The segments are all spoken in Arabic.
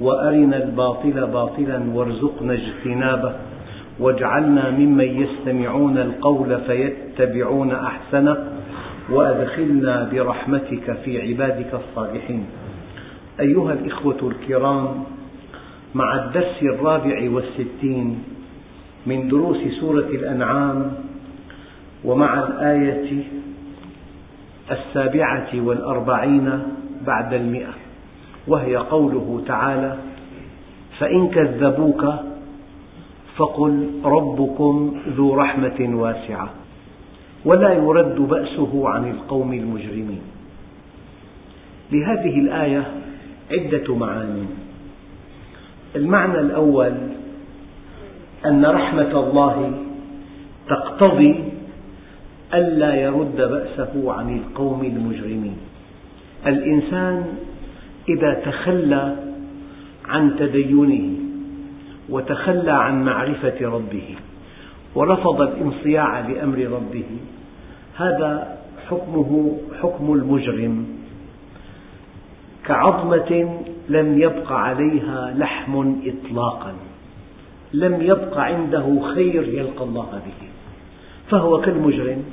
وأرنا الباطل باطلا وارزقنا اجتنابه واجعلنا ممن يستمعون القول فيتبعون أحسنه وأدخلنا برحمتك في عبادك الصالحين. أيها الإخوة الكرام مع الدرس الرابع والستين من دروس سورة الأنعام ومع الآية السابعة والأربعين بعد المئة. وهي قوله تعالى فإن كذبوك فقل ربكم ذو رحمة واسعة ولا يرد بأسه عن القوم المجرمين. لهذه الآية عدة معاني. المعنى الأول أن رحمة الله تقتضي ألا يرد بأسه عن القوم المجرمين. الإنسان إذا تخلى عن تدينه وتخلى عن معرفة ربه ورفض الانصياع لأمر ربه هذا حكمه حكم المجرم. كعظمة لم يبق عليها لحم إطلاقا لم يبق عنده خير يلقى الله به. فهو كالمجرم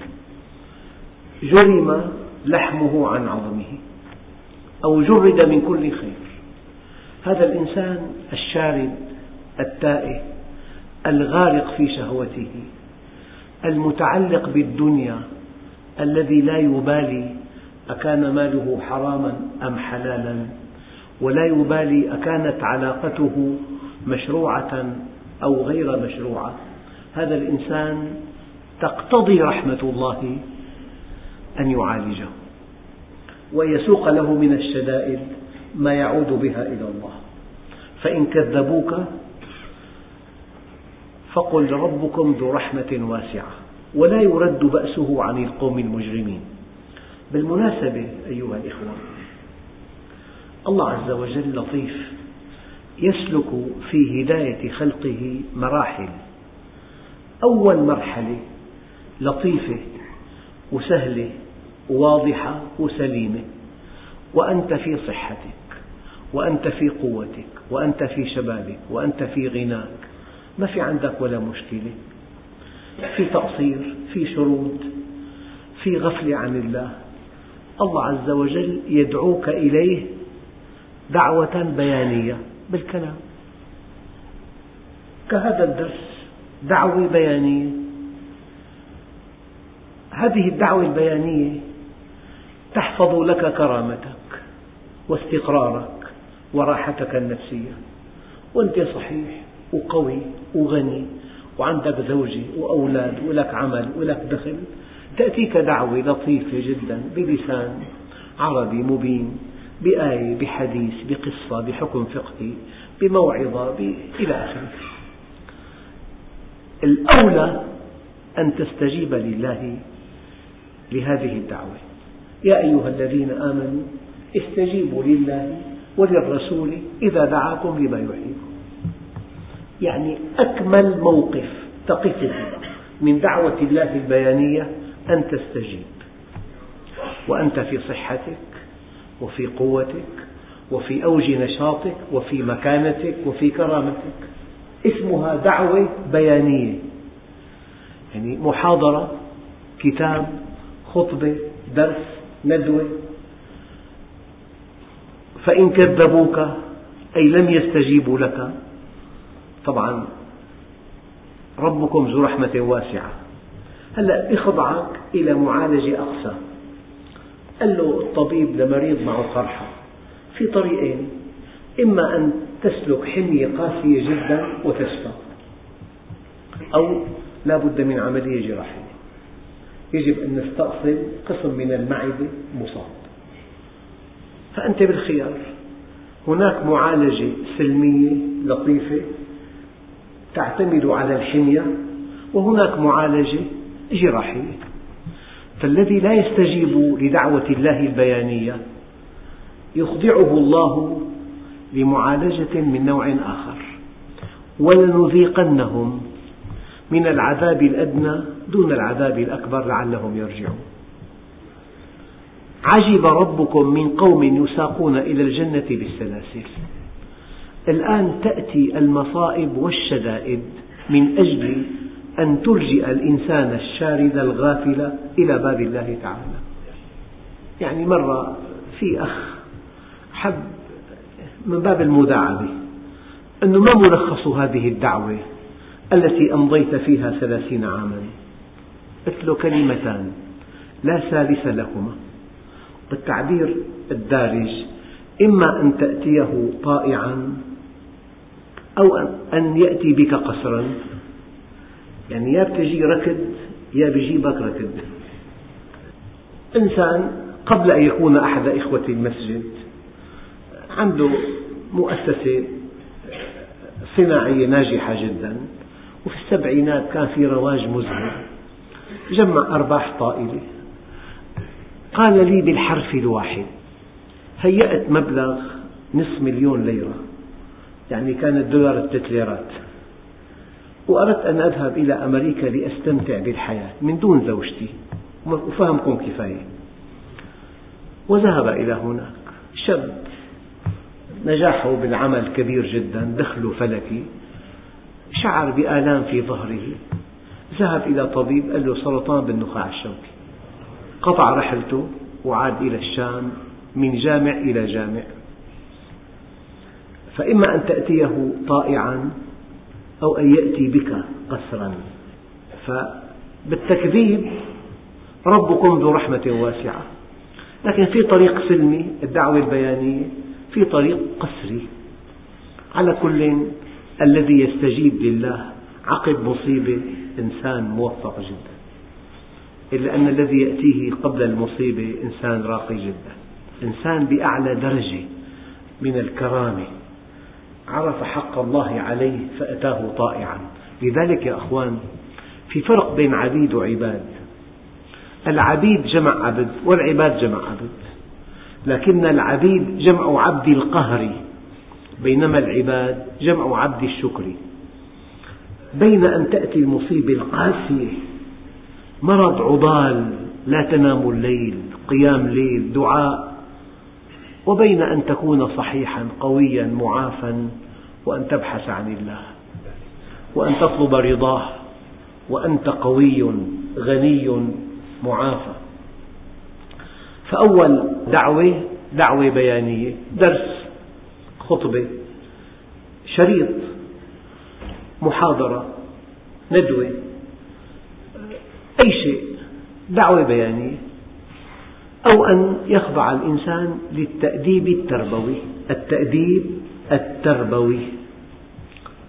جرم لحمه عن عظمه. أو جرد من كل خير. هذا الإنسان الشارد التائه الغارق في شهوته المتعلق بالدنيا الذي لا يبالي أكان ماله حراما أم حلالا ولا يبالي أكانت علاقته مشروعة أو غير مشروعة. هذا الإنسان تقتضي رحمة الله أن يعالجه. ويسوق له من الشدائد ما يعود بها إلى الله. فإن كذبوك فقل ربكم ذو رحمة واسعة ولا يرد بأسه عن القوم المجرمين. بالمناسبة أيها الإخوة الله عز وجل لطيف يسلك في هداية خلقه مراحل. أول مرحلة لطيفة وسهلة واضحة وسليمة. وأنت في صحتك وأنت في قوتك وأنت في شبابك وأنت في غناك. ما في عندك ولا مشكلة. في تقصير في شرود في غفلة عن الله. الله عز وجل يدعوك إليه دعوة بيانية بالكلام. كهذا الدرس دعوة بيانية. هذه الدعوة البيانية تحفظ لك كرامتك واستقرارك وراحتك النفسية. وأنت صحيح وقوي وغني وعندك زوجة وأولاد ولك عمل ولك دخل. تأتيك دعوة لطيفة جدا بلسان عربي مبين بآية بحديث بقصة بحكم فقهي بموعظة إلى آخره. الأولى أن تستجيب لله لهذه الدعوة. يا أيها الذين آمنوا استجيبوا لله وللرسول إذا دعاكم لما يحييكم. يعني أكمل موقف تقفه من دعوة الله البيانية أن تستجيب وأنت في صحتك وفي قوتك وفي أوج نشاطك وفي مكانتك وفي كرامتك. اسمها دعوة بيانية. يعني محاضرة كتاب خطبة درس ندوة. فإن كذبوك أي لم يستجيبوا لك طبعا ربكم ذو رحمة واسعة. هلا يخضعك إلى معالجة أقسى قال له الطبيب لمريض معه قرحة في طريقين إما أن تسلك حمية قاسية جدا وتشفى أو لا بد من عملية جراحية. يجب أن نستأصل قسم من المعدة مصاب. فأنت بالخيار. هناك معالجة سلمية لطيفة تعتمد على الحمية وهناك معالجة جراحية. فالذي لا يستجيب لدعوة الله البيانية يخضعه الله لمعالجة من نوع آخر. ولنذيقنهم من العذاب الأدنى دون العذاب الأكبر لعلهم يرجعون. عجب ربكم من قوم يساقون إلى الجنة بالسلاسل. الآن تأتي المصائب والشدائد من أجل أن ترجئ الإنسان الشارد الغافل إلى باب الله تعالى. يعني مرة في أخ حب من باب المداعبة أنه ما ملخص هذه الدعوة. التي أمضيت فيها ثلاثين عاما. قلت له كلمتان لا ثالث لهما بالتعبير الدارج إما أن تأتيه طائعا أو أن يأتي بك قسرا يعني يا بتجي ركض يا بيجيبك ركض إنسان قبل أن يكون أحد إخوة المسجد عنده مؤسسة صناعية ناجحة جدا. وفي السبعينات كان في رواج مذهل جمع أرباح طائلة. قال لي بالحرف الواحد. هيأت مبلغ نصف مليون ليرة. يعني كان الدولار ثلاث ليرات وأردت أن أذهب إلى أمريكا لأستمتع بالحياة من دون زوجتي. وفهمكم كفاية. وذهب إلى هناك. شاب نجاحه بالعمل كبير جدا. دخله فلكي. شعر بآلام في ظهره. ذهب إلى طبيب قال له سرطان بالنخاع الشوكي. قطع رحلته وعاد إلى الشام من جامع إلى جامع. فإما أن تأتيه طائعا أو أن يأتي بك قسرا. فبالتكذيب ربكم ذو رحمة واسعة. لكن في طريق سلمي الدعوة البيانية في طريق قسري. على كل الذي يستجيب لله عقب مصيبة إنسان موفق جدا. إلا أن الذي يأتيه قبل المصيبة إنسان راقي جدا. إنسان بأعلى درجة من الكرامة. عرف حق الله عليه فأتاه طائعا. لذلك يا أخوان في فرق بين عبيد وعباد. العبيد جمع عبد والعباد جمع عبد. لكن العبيد جمع عبد القهر بينما العباد جمع عبد الشكر. بين أن تأتي المصيبة القاسية مرض عضال لا تنام الليل قيام ليل دعاء. وبين أن تكون صحيحا قويا معافا وأن تبحث عن الله. وأن تطلب رضاه. وأنت قوي غني معافى. فأول دعوة دعوة بيانية درس. خطبة شريط محاضرة ندوة أي شيء دعوة بيانية أو أن يخضع الإنسان للتأديب التربوي. التأديب التربوي.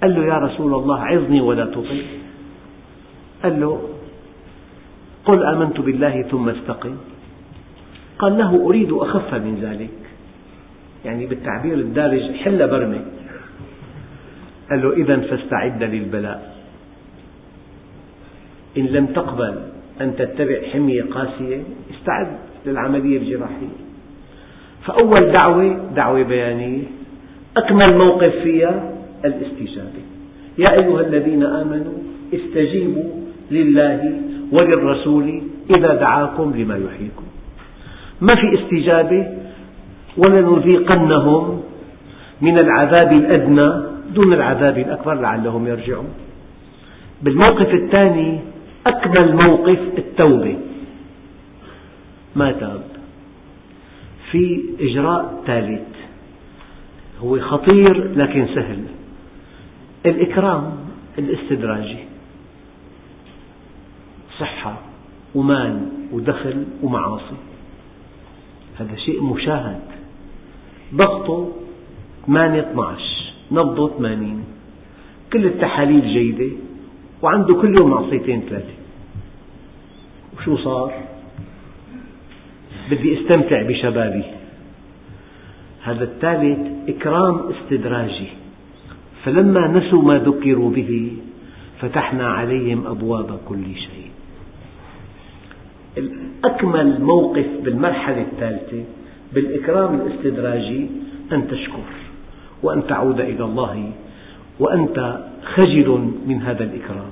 قال له يا رسول الله عظني ولا تطيع. قال له قل آمنت بالله ثم استقم. قال له أريد أخف من ذلك. يعني بالتعبير الدارج حل برمة قال له إذا فاستعد للبلاء. إن لم تقبل أن تتبع حمية قاسية استعد للعملية الجراحية. فأول دعوة دعوة بيانية. أكمل موقف فيها الاستجابة. يا أيها الذين آمنوا استجيبوا لله وللرسول إذا دعاكم لما يحييكم. ما في استجابة؟ ولنذيقنهم من العذاب الأدنى دون العذاب الأكبر لعلهم يرجعون. بالموقف الثاني أكمل موقف التوبة. ما تاب في إجراء ثالث. هو خطير لكن سهل. الإكرام الاستدراجي صحة ومال ودخل ومعاصي. هذا شيء مشاهد. ضغطه 8 12 نبضه 80 كل التحاليل جيدة وعنده كل يوم معصيتين ثلاثة. وشو صار؟ بدي استمتع بشبابي. هذا الثالث إكرام استدراجي. فلما نسوا ما ذكروا به فتحنا عليهم أبواب كل شيء. أكمل موقف بالمرحلة الثالثة بالإكرام الاستدراجي أن تشكر وأن تعود إلى الله وأنت خجل من هذا الإكرام.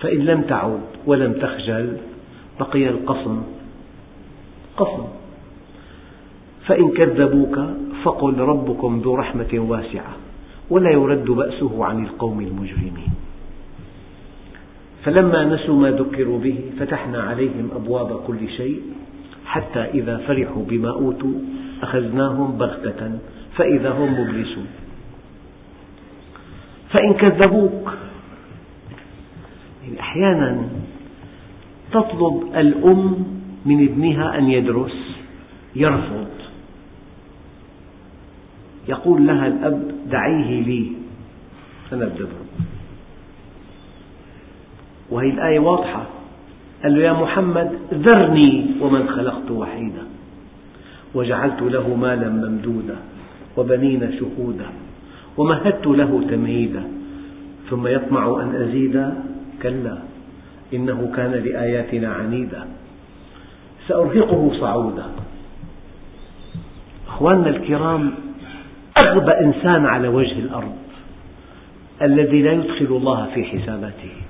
فإن لم تعد ولم تخجل بقي القصم قصم فإن كذبوك فقل ربكم ذو رحمة واسعة ولا يرد بأسه عن القوم المجرمين. فلما نسوا ما ذكروا به فتحنا عليهم أبواب كل شيء حتى إذا فرحوا بما أوتوا أخذناهم بغتة فإذا هم مبلسون. فإن كذبوك يعني أحيانا تطلب الأم من ابنها أن يدرس يرفض. يقول لها الأب دعيه لي سنبدأ وهي الآية واضحة. قال له يا محمد ذرني ومن خلقت وحيدا وجعلت له مالا ممدودا وبنين شهودا ومهدت له تمهيدا ثم يطمع أن أزيد كلا إنه كان لآياتنا عنيدا سأرهقه صعودا. أخواننا الكرام أغبى إنسان على وجه الأرض الذي لا يدخل الله في حساباته.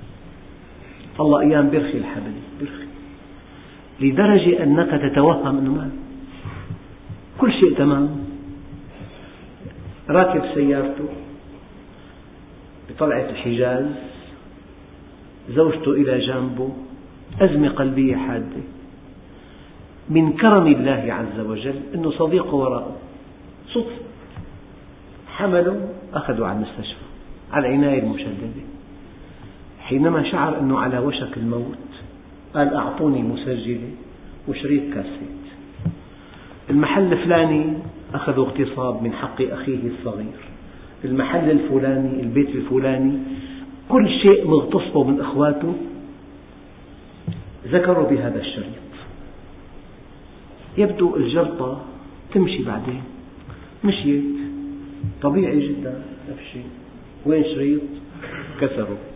الله أيام برخي الحبل برخي. لدرجة أنك تتوهم أنه ما كل شيء تمام. راكب سيارته بطلعة الحجاز زوجته إلى جانبه أزمة قلبية حادة. من كرم الله عز وجل أنه صديقه وراءه. صدفة. حملوا أخذوا على المستشفى على العناية المشددة. حينما شعر أنه على وشك الموت قال أعطوني مسجلة وشريط كاسيت. المحل الفلاني أخذوا اغتصاب من حق أخيه الصغير. المحل الفلاني البيت الفلاني كل شيء مغتصبه من أخواته ذكروا بهذا الشريط. يبدو الجرطة تمشي بعدين. مشيت. طبيعي جدا نفس الشيء وين شريط؟ كسروا.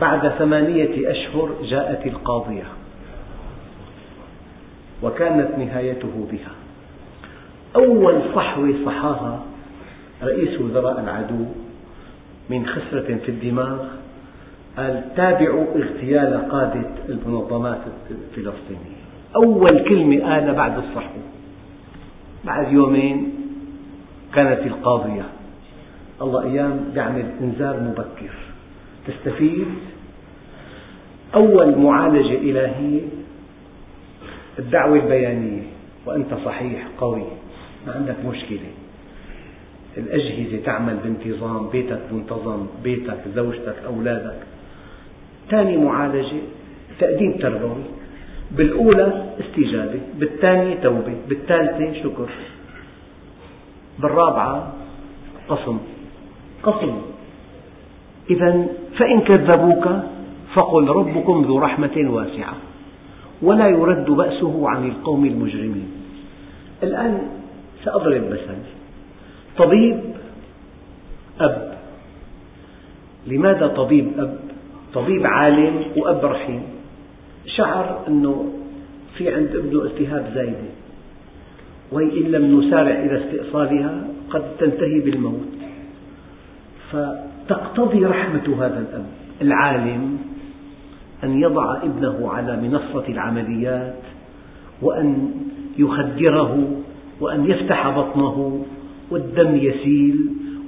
بعد ثمانية أشهر جاءت القاضية وكانت نهايته بها. أول صحوة صحاها رئيس وزراء العدو من خسرة في الدماغ قال تابعوا اغتيال قادة المنظمات الفلسطينية. أول كلمة قالها بعد الصحوة بعد يومين كانت القاضية. الله أيام يعمل إنذار مبكر تستفيد أول معالجة إلهية الدعوة البيانية وأنت صحيح قوي ما عندك مشكلة. الأجهزة تعمل بانتظام بيتك منتظم بيتك زوجتك أولادك. ثاني معالجة تقديم تربوي بالأولى استجابة بالثانية توبة بالثالثة شكر. بالرابعة قصم قصم إذا فإن كذبوك فقل ربكم ذو رحمة واسعة ولا يرد بأسه عن القوم المجرمين. الآن سأضرب مثل طبيب أب. لماذا طبيب أب؟ طبيب عالم وأب رحيم. شعر أنه في عند ابنه التهاب زايدة وإن لم نسارع إلى استئصالها قد تنتهي بالموت. فتقتضي رحمة هذا الأب العالم أن يضع ابنه على منصة العمليات وأن يخدره وأن يفتح بطنه والدم يسيل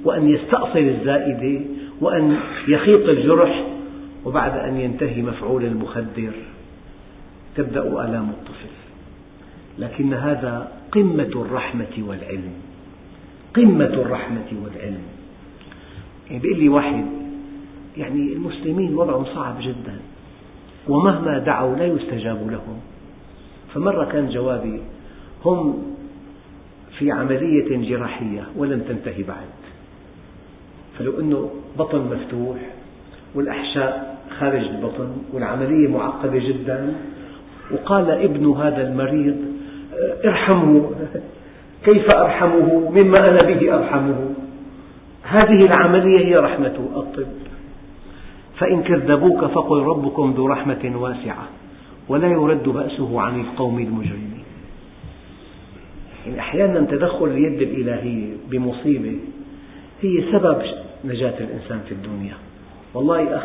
وأن يستأصل الزائدة وأن يخيط الجرح وبعد أن ينتهي مفعول المخدر. تبدأ آلام الطفل. لكن هذا قمة الرحمة والعلم. قمة الرحمة والعلم. يعني بيقول لي واحد يعني المسلمين وضعهم صعب جدا ومهما دعوا لا يستجاب لهم. فمرة كان جوابي هم في عملية جراحية ولم تنتهي بعد. فلو أنه بطن مفتوح والأحشاء خارج البطن والعملية معقدة جدا وقال ابن هذا المريض ارحمه كيف أرحمه؟ مما أنا به أرحمه. هذه العملية هي رحمة الطب. فإن كذبوك فقل ربكم ذو رحمة واسعة ولا يرد بأسه عن القوم المجرمين. يعني أحيانا تدخل اليد الإلهية بمصيبة هي سبب نجاة الإنسان في الدنيا. والله أخ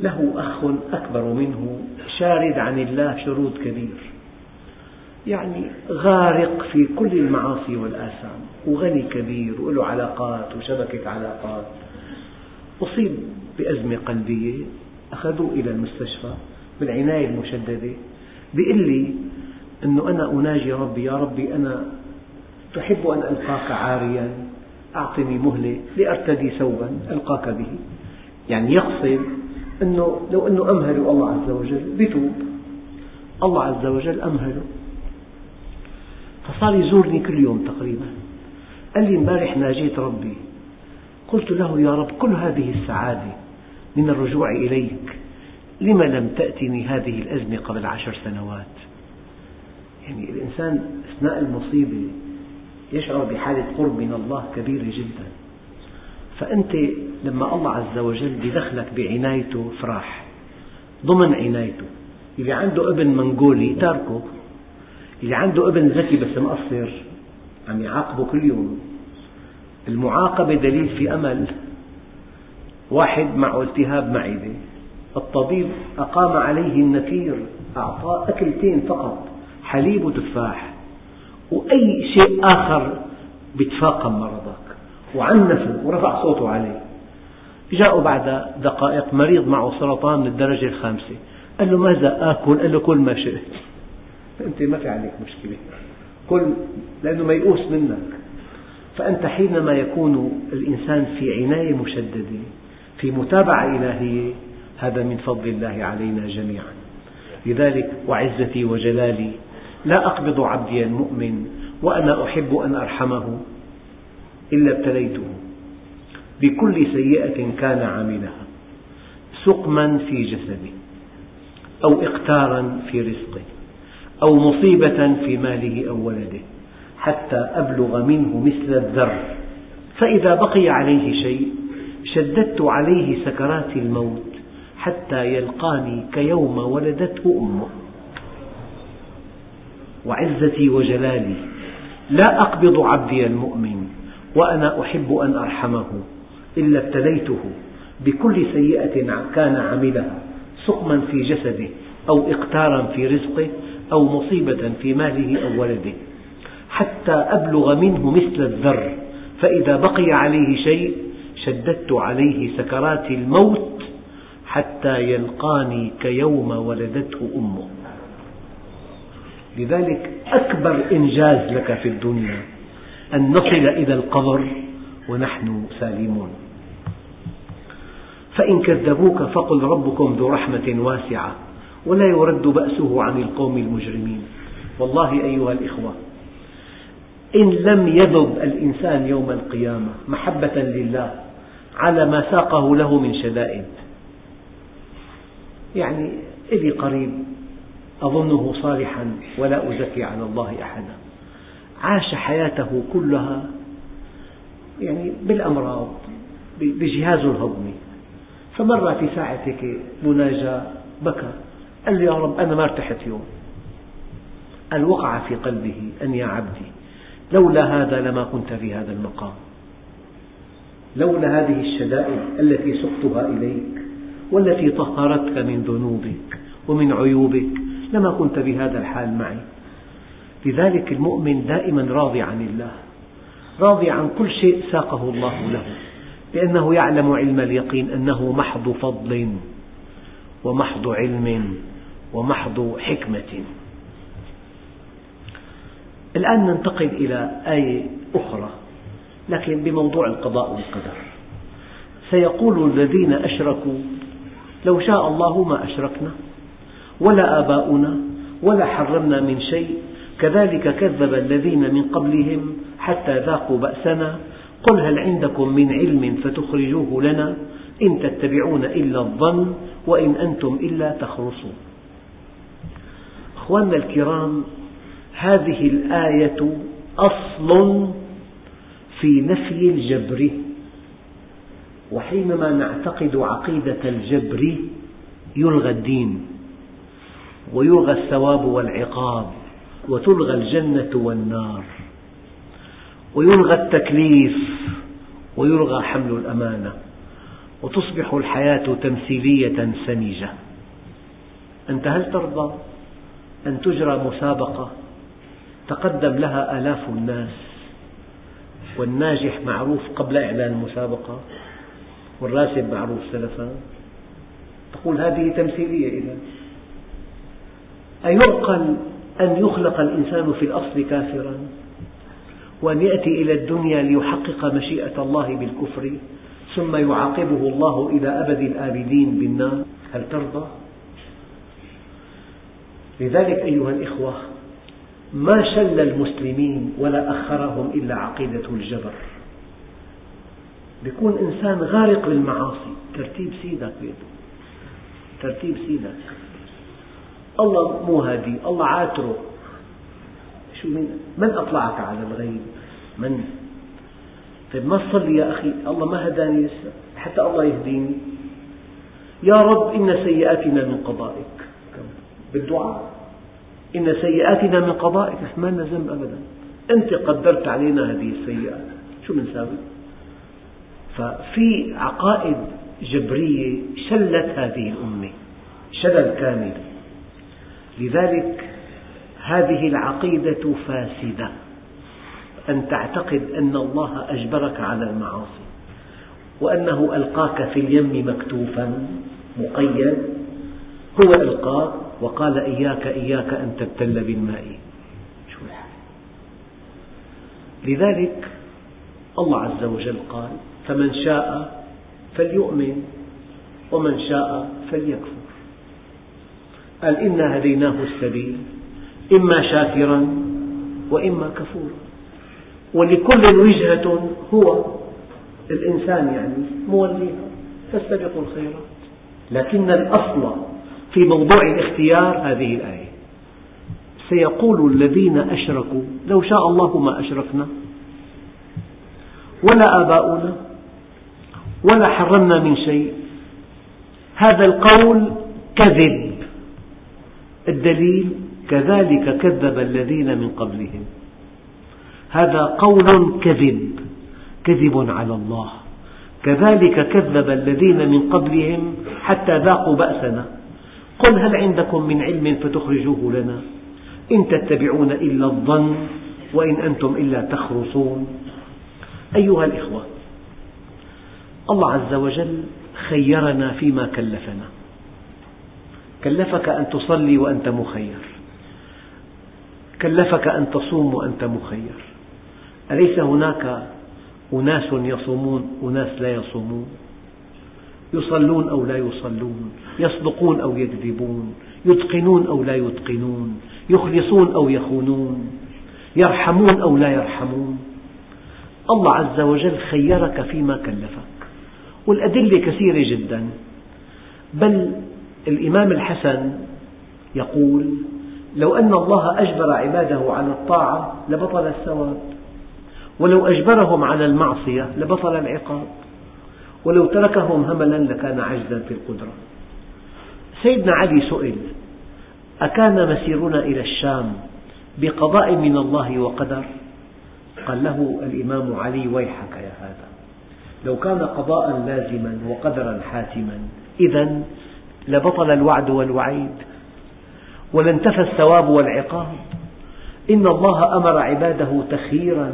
له أخ أكبر منه شارد عن الله شرود كبير. يعني غارق في كل المعاصي والآثام وغني كبير وله علاقات وشبكة علاقات. أصيب بأزمة قلبية أخذوه إلى المستشفى بالعناية المشددة بيقول لي أنه أنا أناجي ربي يا ربي أنا تحب أن ألقاك عاريا أعطني مهلة لأرتدي ثوبا ألقاك به. يعني يقصد أنه لو أنه أمهله الله عز وجل بتوب الله عز وجل أمهله. فصار يزورني كل يوم تقريبا. قال لي امبارح ناجيت ربي. قلت له يا رب كل هذه السعادة من الرجوع إليك لم لم تأتني هذه الأزمة قبل عشر سنوات؟ يعني الإنسان أثناء المصيبة يشعر بحالة قرب من الله كبيرة جدا. فأنت لما الله عز وجل يدخلك بعنايته افرح ضمن عنايته. اللي عنده ابن منغولي تاركه اللي عنده ابن ذكي بس مقصر عم يعاقبه كل يوم. المعاقبة دليل في أمل. واحد معه التهاب معدة. الطبيب أقام عليه النكير أعطاه أكلتين فقط حليب وتفاح. وأي شيء آخر يتفاقم مرضك. وعنفه ورفع صوته عليه. جاءوا بعد دقائق مريض معه سرطان من الدرجة الخامسة. قال له ماذا آكل؟ قال له كل ما شئت. أنت ما في عليك مشكلة. كل لأنه ميؤوس منك. فأنت حينما يكون الإنسان في عناية مشددة في متابعة إلهية هذا من فضل الله علينا جميعا. لذلك وعزتي وجلالي لا أقبض عبدي المؤمن وأنا أحب أن أرحمه إلا ابتليته. بكل سيئة كان عاملها سقما في جسده أو إقتارا في رزقه أو مصيبة في ماله أو ولده حتى أبلغ منه مثل الذر. فإذا بقي عليه شيء شددت عليه سكرات الموت حتى يلقاني كيوم ولدته أمه. وعزتي وجلالي لا أقبض عبدي المؤمن وأنا أحب أن أرحمه إلا ابتليته بكل سيئة كان عملها سقما في جسده أو إقتارا في رزقه أو مصيبة في ماله أو ولده حتى أبلغ منه مثل الذر فإذا بقي عليه شيء شددت عليه سكرات الموت حتى يلقاني كيوم ولدته أمه. لذلك أكبر إنجاز لك في الدنيا أن نصل إلى القبر ونحن سالمون. فإن كذبوك فقل ربكم ذو رحمة واسعة. ولا يرد بأسه عن القوم المجرمين. والله أيها الإخوة إن لم يذب الإنسان يوم القيامة محبة لله على ما ساقه له من شدائد. يعني إلي قريب أظنه صالحا ولا أزكي على الله أحدا. عاش حياته كلها يعني بالأمراض بجهازه الهضمي فمر في ساعة مناجاة بكى. قال لي يا رب أنا ما ارتحت يوم. قال وقع في قلبه أن يا عبدي لولا هذا لما كنت في هذا المقام. لولا هذه الشدائد التي سقتها إليك والتي طهرتك من ذنوبك ومن عيوبك لما كنت بهذا الحال معي. لذلك المؤمن دائما راضي عن الله راضي عن كل شيء ساقه الله له لأنه يعلم علم اليقين أنه محض فضل ومحض علم. ومحض حكمة. الآن ننتقل إلى آية أخرى لكن بموضوع القضاء والقدر. سيقول الذين أشركوا لو شاء الله ما أشركنا ولا آباؤنا ولا حرمنا من شيء كذلك كذب الذين من قبلهم حتى ذاقوا بأسنا. قل هل عندكم من علم فتخرجوه لنا؟ إن تتبعون إلا الظن وإن أنتم إلا تخرصون. أخواننا الكرام هذه الآية أصل في نفي الجبر. وحينما نعتقد عقيدة الجبر يلغى الدين ويلغى الثواب والعقاب وتلغى الجنة والنار ويلغى التكليف ويلغى حمل الأمانة وتصبح الحياة تمثيلية سمجة أنت هل ترضى؟ أن تجرى مسابقة تقدم لها آلاف الناس والناجح معروف قبل إعلان المسابقة والراسب معروف سلفا. تقول هذه تمثيلية إذا. أيعقل أن يخلق الإنسان في الأصل كافرا؟ وأن يأتي إلى الدنيا ليحقق مشيئة الله بالكفر ثم يعاقبه الله إلى أبد الآبدين بالنار؟ هل ترضى؟ لذلك أيها الإخوة ما شل المسلمين ولا أخرهم إلا عقيدة الجبر. يكون إنسان غارق للمعاصي. ترتيب سيدك بيده ترتيب سيدك. الله مو هادي الله عاتره. شو من, من أطلعك على الغيب؟ من؟ طيب ما تصلي يا أخي؟ الله ما هداني لسه حتى الله يهديني. يا رب إن سيئاتنا من قضائك. بالدعاء. إن سيئاتنا من قضائك ما لنا ذنب أبدا. أنت قدرت علينا هذه السيئات شو بنساوي؟ ففي عقائد جبرية شلت هذه الأمة. شلل كامل. لذلك هذه العقيدة فاسدة. أن تعتقد أن الله أجبرك على المعاصي. وأنه ألقاك في اليم مكتوفا مقيد. هو ألقاك. وقال إياك إياك أن تبتل بالماء. شو لذلك الله عز وجل قال فمن شاء فليؤمن ومن شاء فليكفر. قال إنا هديناه السبيل إما شاكرا وإما كفورا. ولكل وجهة هو الإنسان يعني موليها فاستبقوا الخيرات. لكن الأصل في موضوع الاختيار هذه الآية. سيقول الذين أشركوا لو شاء الله ما أشركنا. ولا آباؤنا ولا حرمنا من شيء. هذا القول كذب. الدليل كذلك كذب الذين من قبلهم. هذا قول كذب كذب على الله. كذلك كذب الذين من قبلهم حتى ذاقوا بأسنا. قل هل عندكم من علم فتخرجوه لنا؟ إن تتبعون إلا الظن وإن أنتم إلا تخرصون. أيها الإخوة الله عز وجل خيرنا فيما كلفنا. كلفك أن تصلي وأنت مخير. كلفك أن تصوم وأنت مخير. أليس هناك أناس يصومون أناس لا يصومون؟ يصلون أو لا يصلون يصدقون أو يكذبون يتقنون أو لا يتقنون يخلصون أو يخونون يرحمون أو لا يرحمون. الله عز وجل خيرك فيما كلفك. والأدلة كثيرة جدا. بل الإمام الحسن يقول لو أن الله أجبر عباده على الطاعة لبطل الثواب ولو أجبرهم على المعصية لبطل العقاب. ولو تركهم هملا لكان عجزا في القدرة. سيدنا علي سئل أكان مسيرنا إلى الشام بقضاء من الله وقدر؟ قال له الإمام علي ويحك يا هذا. لو كان قضاء لازما وقدرا حاتما إذا لبطل الوعد والوعيد ولانتفى الثواب والعقاب. إن الله أمر عباده تخييرا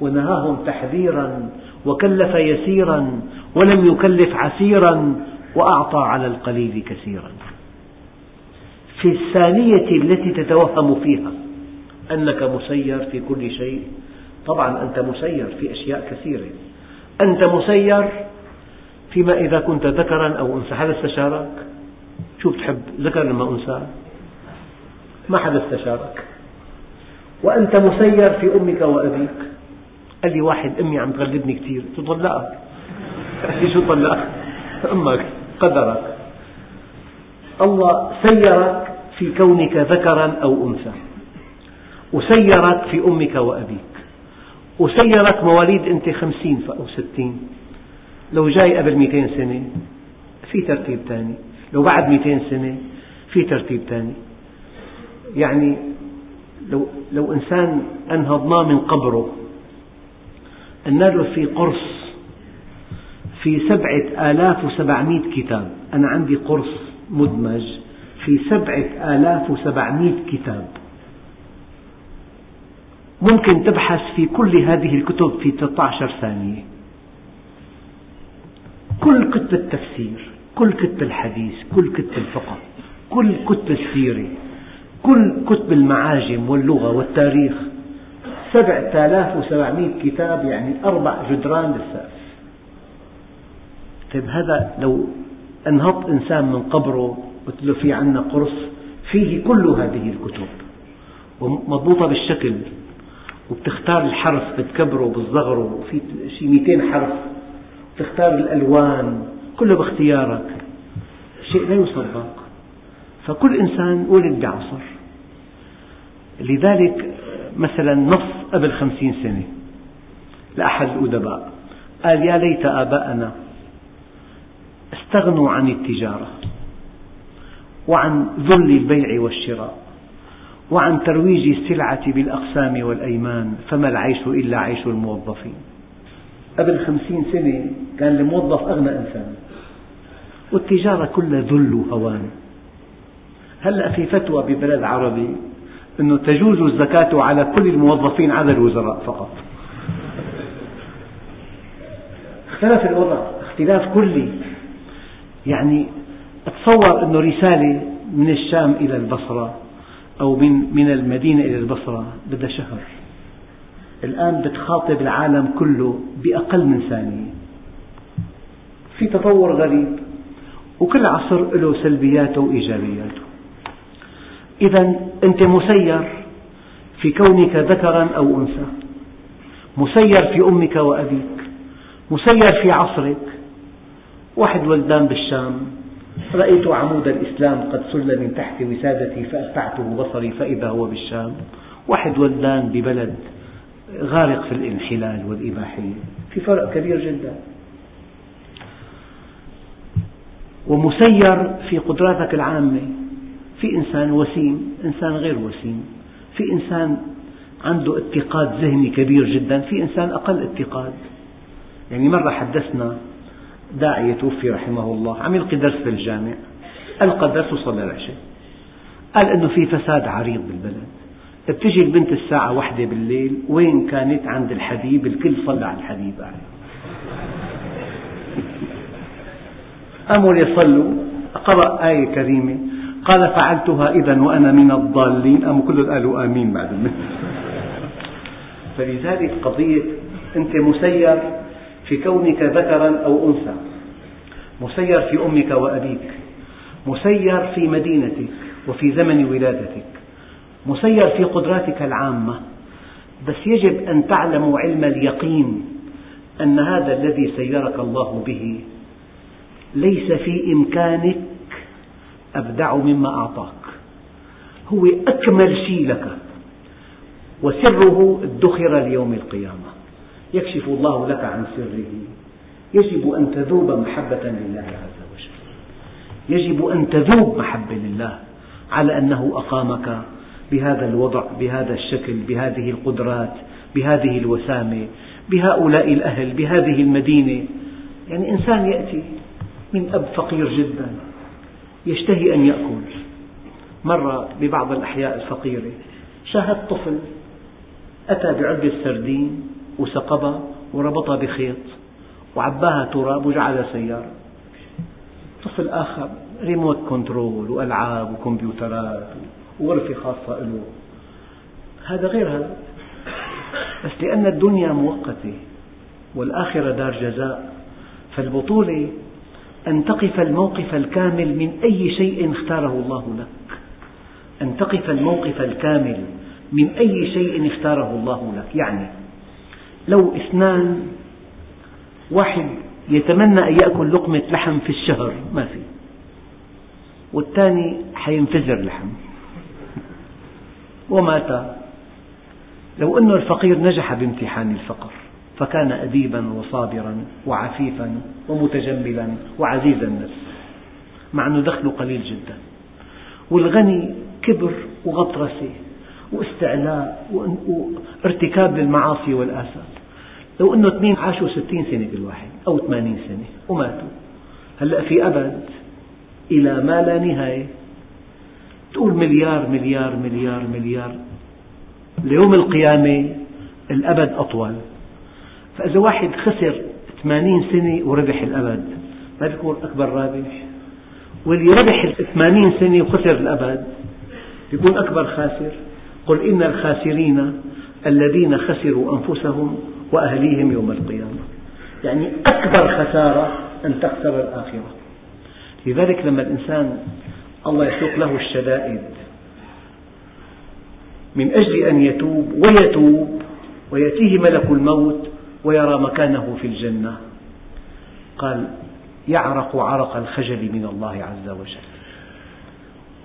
ونهاهم تحذيرا وكلف يسيرا ولم يكلف عسيرا وأعطى على القليل كثيرا. في الثانية التي تتوهم فيها أنك مسير في كل شيء طبعا أنت مسير في أشياء كثيرة. أنت مسير فيما إذا كنت ذكرا أو أنثى. هذا استشارك؟ شو بتحب؟ ذكر لما أنثى. ما حدا استشارك. وأنت مسير في أمك وأبيك. قال لي واحد أمي عم تغلبني كثير تطلقك قال لي شو طلقك؟ أمك قدرك. الله سيرك في كونك ذكرا أو أنثى. وسيرك في أمك وأبيك. وسيرك مواليد أنت خمسين أو ستين. لو جاي قبل مئتين سنة في ترتيب ثاني لو بعد مئتين سنة في ترتيب ثاني يعني لو, لو إنسان أنهضناه من قبره له في قرص في سبعة آلاف وسبعمائة كتاب. أنا عندي قرص مدمج في سبعة آلاف وسبعمائة كتاب. ممكن تبحث في كل هذه الكتب في 13 ثانية. كل كتب التفسير كل كتب الحديث كل كتب الفقه كل كتب السيرة كل كتب المعاجم واللغة والتاريخ. سبعة آلاف وسبعمائة كتاب يعني أربع جدران للسقف طيب هذا لو انهض إنسان من قبره قلت له في عنا قرص فيه كل هذه الكتب. ومضبوطة بالشكل وبتختار الحرف بتكبره وبتصغره وفي شي 200 حرف. تختار الألوان كله باختيارك. شيء لا يصدق فكل إنسان ولد بعصر. لذلك مثلا نص قبل خمسين سنة. لأحد الأدباء. قال يا ليت آباءنا استغنوا عن التجارة وعن ذل البيع والشراء وعن ترويج السلعة بالأقسام والأيمان فما العيش إلا عيش الموظفين. قبل خمسين سنة كان الموظف أغنى إنسان. والتجارة كلها ذل وهوان. هلأ في فتوى ببلد عربي أنه تجوز الزكاة على كل الموظفين على الوزراء فقط. اختلف الوضع اختلاف كلي. يعني أتصور أنه رسالة من الشام إلى البصرة أو من من المدينة إلى البصرة بدها شهر. الآن بتخاطب العالم كله بأقل من ثانية. في تطور غريب وكل عصر له سلبياته وإيجابياته. إذا أنت مسير في كونك ذكرا أو أنثى. مسير في أمك وأبيك. مسير في عصرك. واحد ولدان بالشام. رأيت عمود الإسلام قد سل من تحت وسادتي فأتبعته بصري فإذا هو بالشام. واحد ولدان ببلد غارق في الانحلال والإباحية. في فرق كبير جدا. ومسير في قدراتك العامة. في إنسان وسيم إنسان غير وسيم. في إنسان عنده اتقاد ذهني كبير جدا في إنسان أقل اتقاد. يعني مرة حدثنا داعية توفي رحمه الله عم يلقي درس في الجامع. ألقى الدرس وصلى العشاء. قال أنه في فساد عريض بالبلد. بتجي البنت الساعة واحدة بالليل وين كانت؟ عند الحبيب الكل صلى على الحبيب. عليه قاموا ليصلوا قرأ آية كريمة. قال فعلتها إذا وأنا من الضالين. قاموا كلهم قالوا آمين بعد فلذلك قضية أنت مسير في كونك ذكرا أو أنثى. مسير في أمك وأبيك. مسير في مدينتك وفي زمن ولادتك. مسير في قدراتك العامة. بس يجب أن تعلم علم اليقين أن هذا الذي سيرك الله به ليس في إمكانك أبدع مما أعطاك. هو أكمل شيء لك. وسره ادخر ليوم القيامة. يكشف الله لك عن سره. يجب أن تذوب محبة لله عز وجل. يجب أن تذوب محبة لله على أنه أقامك بهذا الوضع بهذا الشكل بهذه القدرات بهذه الوسامة بهؤلاء الأهل بهذه المدينة. يعني إنسان يأتي من أب فقير جدا. يشتهي أن يأكل. مرة ببعض الأحياء الفقيرة. شاهد طفل أتى بعلبة سردين وسقبها وربطها بخيط وعباها تراب وجعلها سيارة. طفل آخر ريموت كنترول وألعاب وكمبيوترات وغرفة خاصة له. هذا غير هذا. بس لأن الدنيا مؤقتة والآخرة دار جزاء فالبطولة أن تقف الموقف الكامل من أي شيء اختاره الله لك. أن تقف الموقف الكامل من أي شيء اختاره الله لك. يعني لو اثنان واحد يتمنى أن يأكل لقمة لحم في الشهر ما في. والثاني حينفجر لحم. ومات. لو أن الفقير نجح بامتحان الفقر. فكان أديبا وصابرا وعفيفا ومتجملا وعزيز النفس مع أنه دخله قليل جدا. والغني كبر وغطرسة واستعلاء وارتكاب للمعاصي والآثام لو أنه اثنين عاشوا ستين سنة كل واحد أو ثمانين سنة وماتوا هلأ في أبد إلى ما لا نهاية. تقول مليار مليار مليار مليار. ليوم القيامة الأبد أطول. فإذا واحد خسر ثمانين سنة وربح الأبد ما بيكون أكبر رابح؟ واللي ربح ثمانين سنة وخسر الأبد بيكون أكبر خاسر؟ قل إن الخاسرين الذين خسروا أنفسهم وأهليهم يوم القيامة. يعني أكبر خسارة أن تخسر الآخرة. لذلك لما الإنسان الله يسوق له الشدائد من أجل أن يتوب ويتوب ويأتيه ملك الموت ويرى مكانه في الجنة. قال يعرق عرق الخجل من الله عز وجل.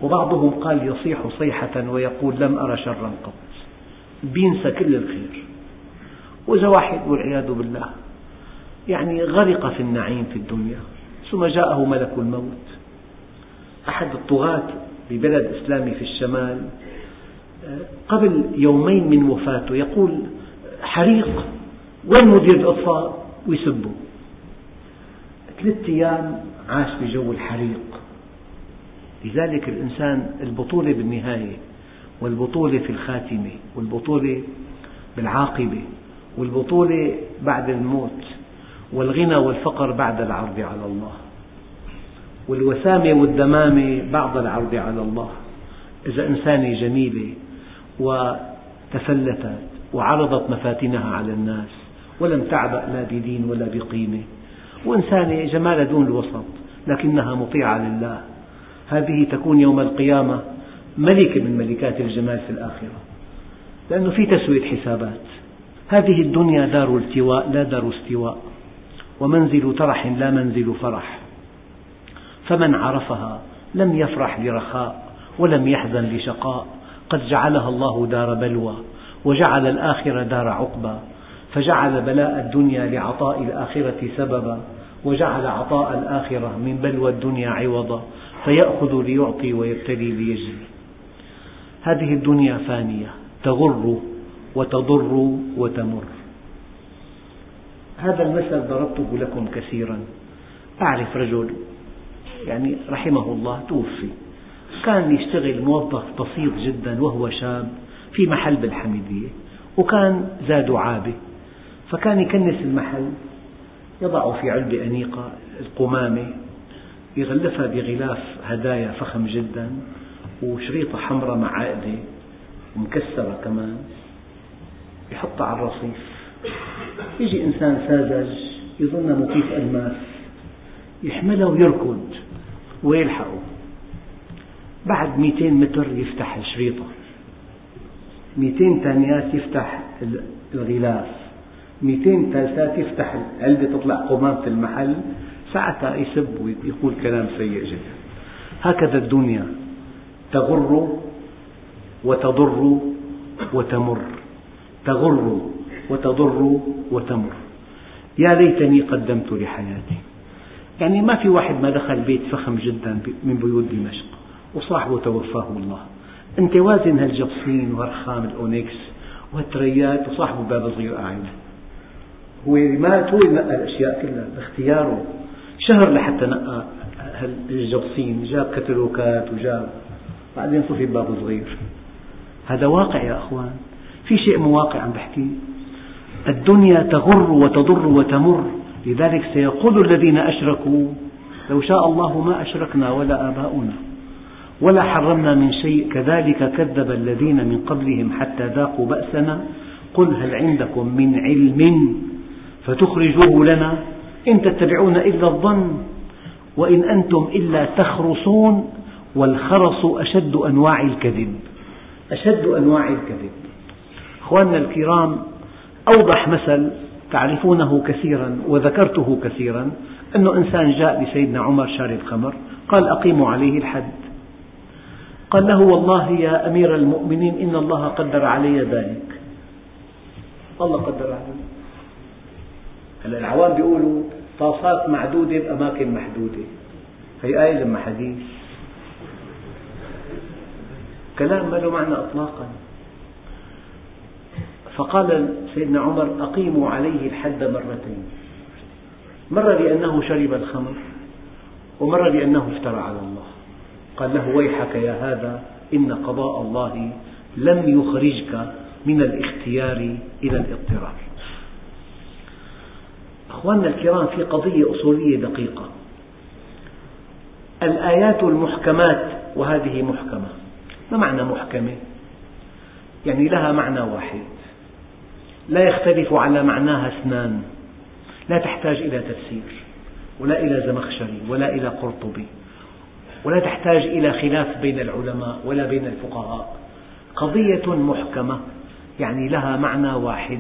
وبعضهم قال يصيح صيحة ويقول لم أر شرا قط. بينسى كل الخير. وإذا واحد والعياذ بالله يعني غرق في النعيم في الدنيا ثم جاءه ملك الموت. أحد الطغاة ببلد إسلامي في الشمال قبل يومين من وفاته يقول حريق وين مدير الإطفاء؟ ويسبه. ثلاثة أيام عاش بجو الحريق. لذلك الإنسان البطولة بالنهاية والبطولة في الخاتمة والبطولة بالعاقبة والبطولة بعد الموت والغنى والفقر بعد العرض على الله والوسامة والدمامة بعد العرض على الله. إذا إنسانة جميلة وتفلتت وعرضت مفاتنها على الناس ولم تعبأ لا بدين ولا بقيمة. وإنسانة جمال دون الوسط لكنها مطيعة لله. هذه تكون يوم القيامة ملكة من ملكات الجمال في الآخرة لأنه في تسوية حسابات. هذه الدنيا دار التواء لا دار استواء. ومنزل ترح لا منزل فرح. فمن عرفها لم يفرح لرخاء ولم يحزن لشقاء قد جعلها الله دار بلوى وجعل الآخرة دار عقبى. فجعل بلاء الدنيا لعطاء الآخرة سببا وجعل عطاء الآخرة من بلوى الدنيا عوضا فيأخذ ليعطي ويبتلي ليجزي. هذه الدنيا فانية تغر وتضر وتمر. هذا المثل ضربته لكم كثيرا. أعرف رجل يعني رحمه الله توفي. كان يشتغل موظف بسيط جدا وهو شاب في محل بالحميدية وكان زاده عابة فكان يكنس المحل يضع في علبة أنيقة القمامة يغلفها بغلاف هدايا فخم جدا وشريطة حمراء مع عقدة ومكسرة كمان. يحطها على الرصيف. يجي إنسان ساذج يظن مكيف ألماس. يحمله ويركض ويلحقه. بعد 200 متر يفتح الشريطة 200 ثانيات يفتح الغلاف. 200 ثالثات يفتح العلبة تطلع قمامة المحل ساعتها يسب ويقول كلام سيء جدا. هكذا الدنيا تغر وتضر وتمر. تغر وتضر وتمر. يا ليتني قدمت لحياتي. يعني ما في واحد ما دخل بيت فخم جدا من بيوت دمشق وصاحبه توفاه الله. أنت وازن هالجبصين وهالرخام الأونكس وهالتريات وصاحبه باب صغير قاعد. هو مات هو نقى الأشياء كلها باختياره شهر لحتى نقى هالجبصين جاب كتالوجات وجاب بعدين صفي باب صغير. هذا واقع يا أخوان. في شيء مو واقع عم بحكيه. الدنيا تغر وتضر وتمر. لذلك سيقول الذين أشركوا لو شاء الله ما أشركنا ولا آباؤنا ولا حرمنا من شيء. كذلك كذب الذين من قبلهم حتى ذاقوا بأسنا. قل هل عندكم من علم؟ فتخرجوه لنا. إن تتبعون إلا الظن وإن أنتم إلا تخرصون والخرص أشد أنواع الكذب. أشد أنواع الكذب. أخواننا الكرام أوضح مثل تعرفونه كثيرا وذكرته كثيرا. أنه إنسان جاء لسيدنا عمر شارب خمر قال أقيموا عليه الحد. قال له والله يا أمير المؤمنين إن الله قدر علي ذلك. الله قدر عليه هلا العوام بيقولوا طاسات معدودة بأماكن محدودة. هي آية لما حديث. كلام ما له معنى إطلاقا. فقال سيدنا عمر أقيموا عليه الحد مرتين. مرة لأنه شرب الخمر ومرة لأنه افترى على الله. قال له ويحك يا هذا إن قضاء الله لم يخرجك من الاختيار إلى الاضطرار. أخواننا الكرام في قضية أصولية دقيقة. الآيات المحكمات وهذه محكمة. ما معنى محكمة؟ يعني لها معنى واحد. لا يختلف على معناها اثنان. لا تحتاج إلى تفسير ولا إلى زمخشري ولا إلى قرطبي ولا تحتاج إلى خلاف بين العلماء ولا بين الفقهاء. قضية محكمة يعني لها معنى واحد.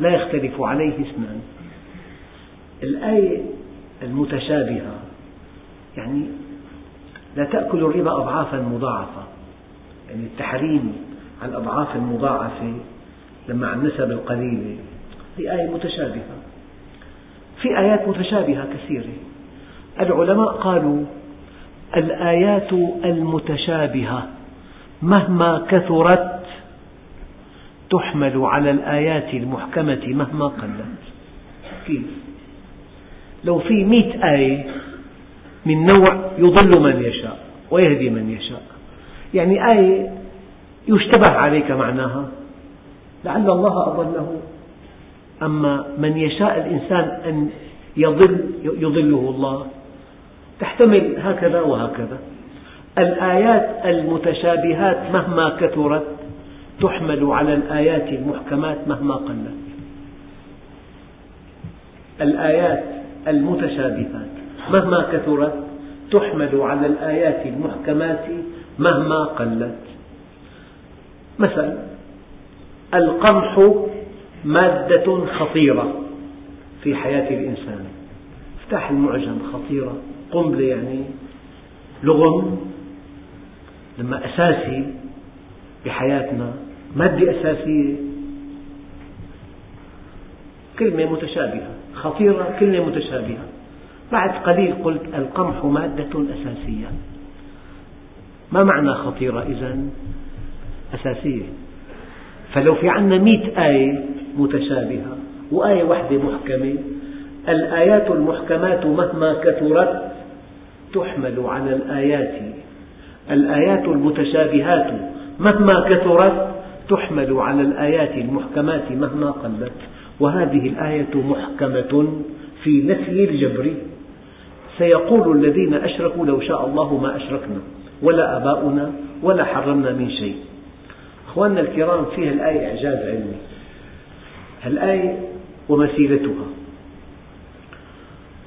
لا يختلف عليه اثنان. الآية المتشابهة يعني لا تأكل الربا أضعافا مضاعفة. يعني التحريم على الأضعاف المضاعفة لما عن النسب القليلة هي آية متشابهة. في آيات متشابهة كثيرة. العلماء قالوا الآيات المتشابهة مهما كثرت تحمل على الآيات المحكمة مهما قلت. كيف؟ لو في مئة آية من نوع يضل من يشاء ويهدي من يشاء. يعني آية يشتبه عليك معناها. لعل الله أضله. أما من يشاء الإنسان أن يضل يضله الله. تحتمل هكذا وهكذا. الآيات المتشابهات مهما كثرت تحمل على الآيات المحكمات مهما قلت. الآيات المتشابهات. مهما كثرت تحمل على الآيات المحكمات مهما قلت. مثلا القمح مادة خطيرة في حياة الإنسان. افتح المعجم خطيرة. قنبلة يعني لغم لما أساسي بحياتنا مادة أساسية. كلمة متشابهة. خطيرة كلمة متشابهة. بعد قليل قلت القمح مادة أساسية. ما معنى خطيرة إذن؟ أساسية. فلو في عندنا مئة آية متشابهة وآية واحدة محكمة الآيات المحكمات مهما كثرت تحمل على الآيات. الآيات المتشابهات مهما كثرت تحمل على الآيات المحكمات مهما قلت. وهذه الآية محكمة في نفي الجبر. سيقول الذين أشركوا لو شاء الله ما أشركنا ولا آباؤنا ولا حرمنا من شيء. أخواننا الكرام فيها الآية إعجاز علمي. الآية ومسيرتها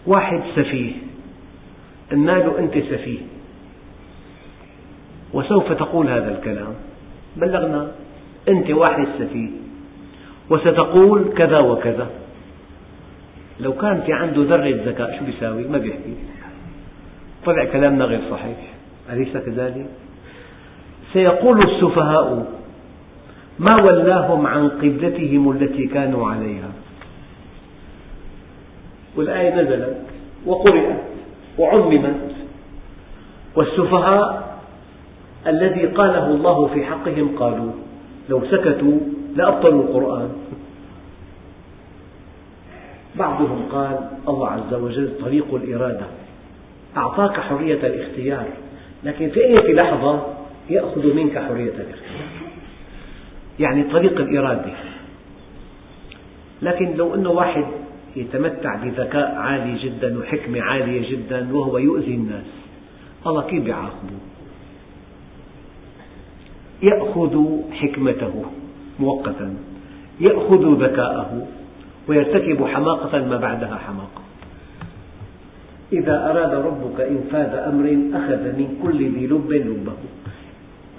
واحد سفيه. قلنا له أنت سفيه. وسوف تقول هذا الكلام. بلغنا أنت واحد سفيه. وستقول كذا وكذا. لو كان في عنده ذرة ذكاء شو بيساوي؟ ما بيحكي. طلع كلامنا غير صحيح. أليس كذلك؟ سيقول السفهاء ما ولاهم عن قبلتهم التي كانوا عليها. والآية نزلت وقرأت وعممت. والسفهاء الذي قاله الله في حقهم قالوا لو سكتوا لأبطلوا القرآن. بعضهم قال الله عز وجل طريق الإرادة. أعطاك حرية الاختيار لكن في أي لحظة يأخذ منك حرية الاختيار. يعني طريق الإرادة. لكن لو أنه واحد يتمتع بذكاء عالي جدا وحكمة عالية جدا وهو يؤذي الناس الله كيف يعاقبه يأخذ حكمته. مؤقتا يأخذ ذكاءه ويرتكب حماقة ما بعدها حماقة. إذا أراد ربك إنفاذ أمر أخذ من كل ذي لب لبه.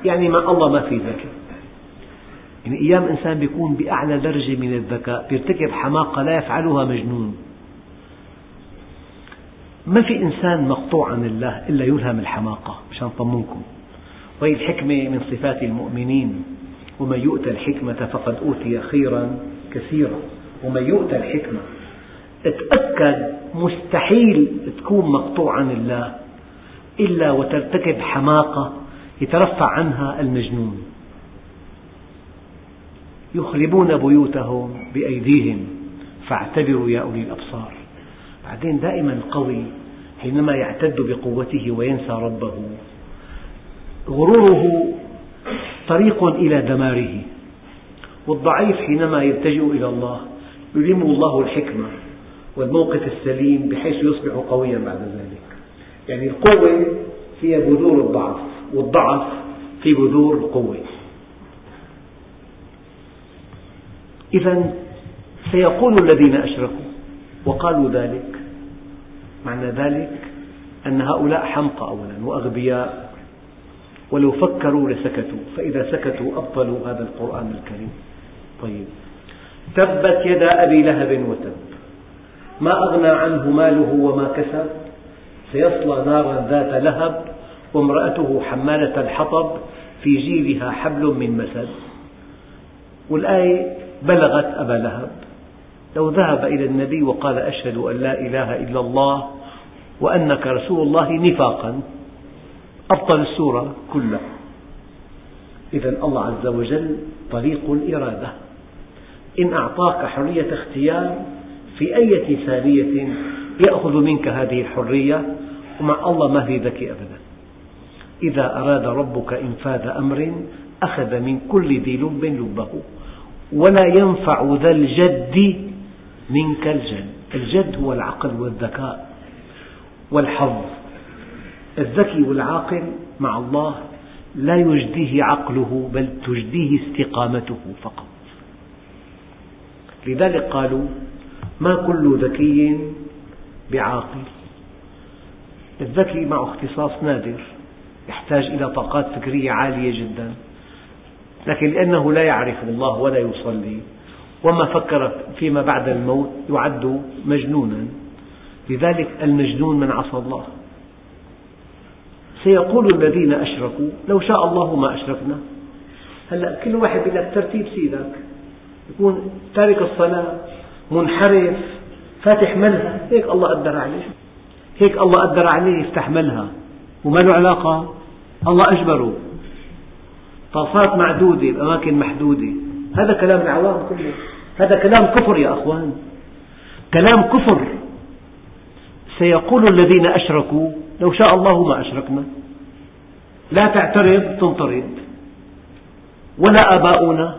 يعني ما الله ما في ذكاء. يعني أيام إنسان بيكون بأعلى درجة من الذكاء بيرتكب حماقة لا يفعلها مجنون. ما في إنسان مقطوع عن الله إلا يلهم الحماقة مشان طمنكم. وهي الحكمة من صفات المؤمنين. ومن يؤتى الحكمة فقد أوتي خيرا كثيرة ومن يؤتى الحكمة تأكد مستحيل تكون مقطوع عن الله إلا وترتكب حماقة يترفع عنها المجنون. يخربون بيوتهم بأيديهم فاعتبروا يا أولي الأبصار. بعدين دائما القوي حينما يعتد بقوته وينسى ربه. غروره طريق إلى دماره والضعيف حينما يلتجئ إلى الله يلهمه الله الحكمة والموقف السليم بحيث يصبح قويا بعد ذلك. يعني القوة فيها بذور الضعف والضعف في بذور القوة. إذا سيقول الذين أشركوا وقالوا ذلك. معنى ذلك أن هؤلاء حمقى أولا وأغبياء. ولو فكروا لسكتوا فإذا سكتوا أبطلوا هذا القرآن الكريم. طيب. تبت يدا أبي لهب وتب. ما أغنى عنه ماله وما كسب؟ سيصلى نارا ذات لهب وامرأته حمالة الحطب في جيبها حبل من مسد. والآية بلغت أبا لهب. لو ذهب إلى النبي وقال أشهد أن لا إله إلا الله وأنك رسول الله نفاقا. أبطل السورة كلها. إذا الله عز وجل طريق الإرادة. إن أعطاك حرية اختيار في أي ثانية يأخذ منك هذه الحرية ومع الله ما في ذكي أبدا. إذا أراد ربك إنفاذ أمر أخذ من كل ذي لب لبه. ولا ينفع ذا الجد منك الجد. الجد هو العقل والذكاء والحظ. الذكي والعاقل مع الله لا يجديه عقله بل تجديه استقامته فقط. لذلك قالوا ما كل ذكي بعاقل؟ الذكي معه اختصاص نادر يحتاج إلى طاقات فكرية عالية جدا لكن لأنه لا يعرف الله ولا يصلي وما فكر فيما بعد الموت يعد مجنونا. لذلك المجنون من عصى الله. سيقول الذين أشركوا لو شاء الله ما أشركنا. هلا كل واحد يقول لك ترتيب سيدك. يكون تارك الصلاة منحرف فاتح ملهى هيك الله قدر عليه. هيك الله قدر عليه يفتح ملهى وما له علاقة؟ الله أجبره. طاسات معدودة بأماكن محدودة. هذا كلام العوام كله. هذا كلام كفر يا أخوان. كلام كفر. سيقول الذين أشركوا لو شاء الله ما أشركنا. لا تعترض تنطرد. ولا آباؤنا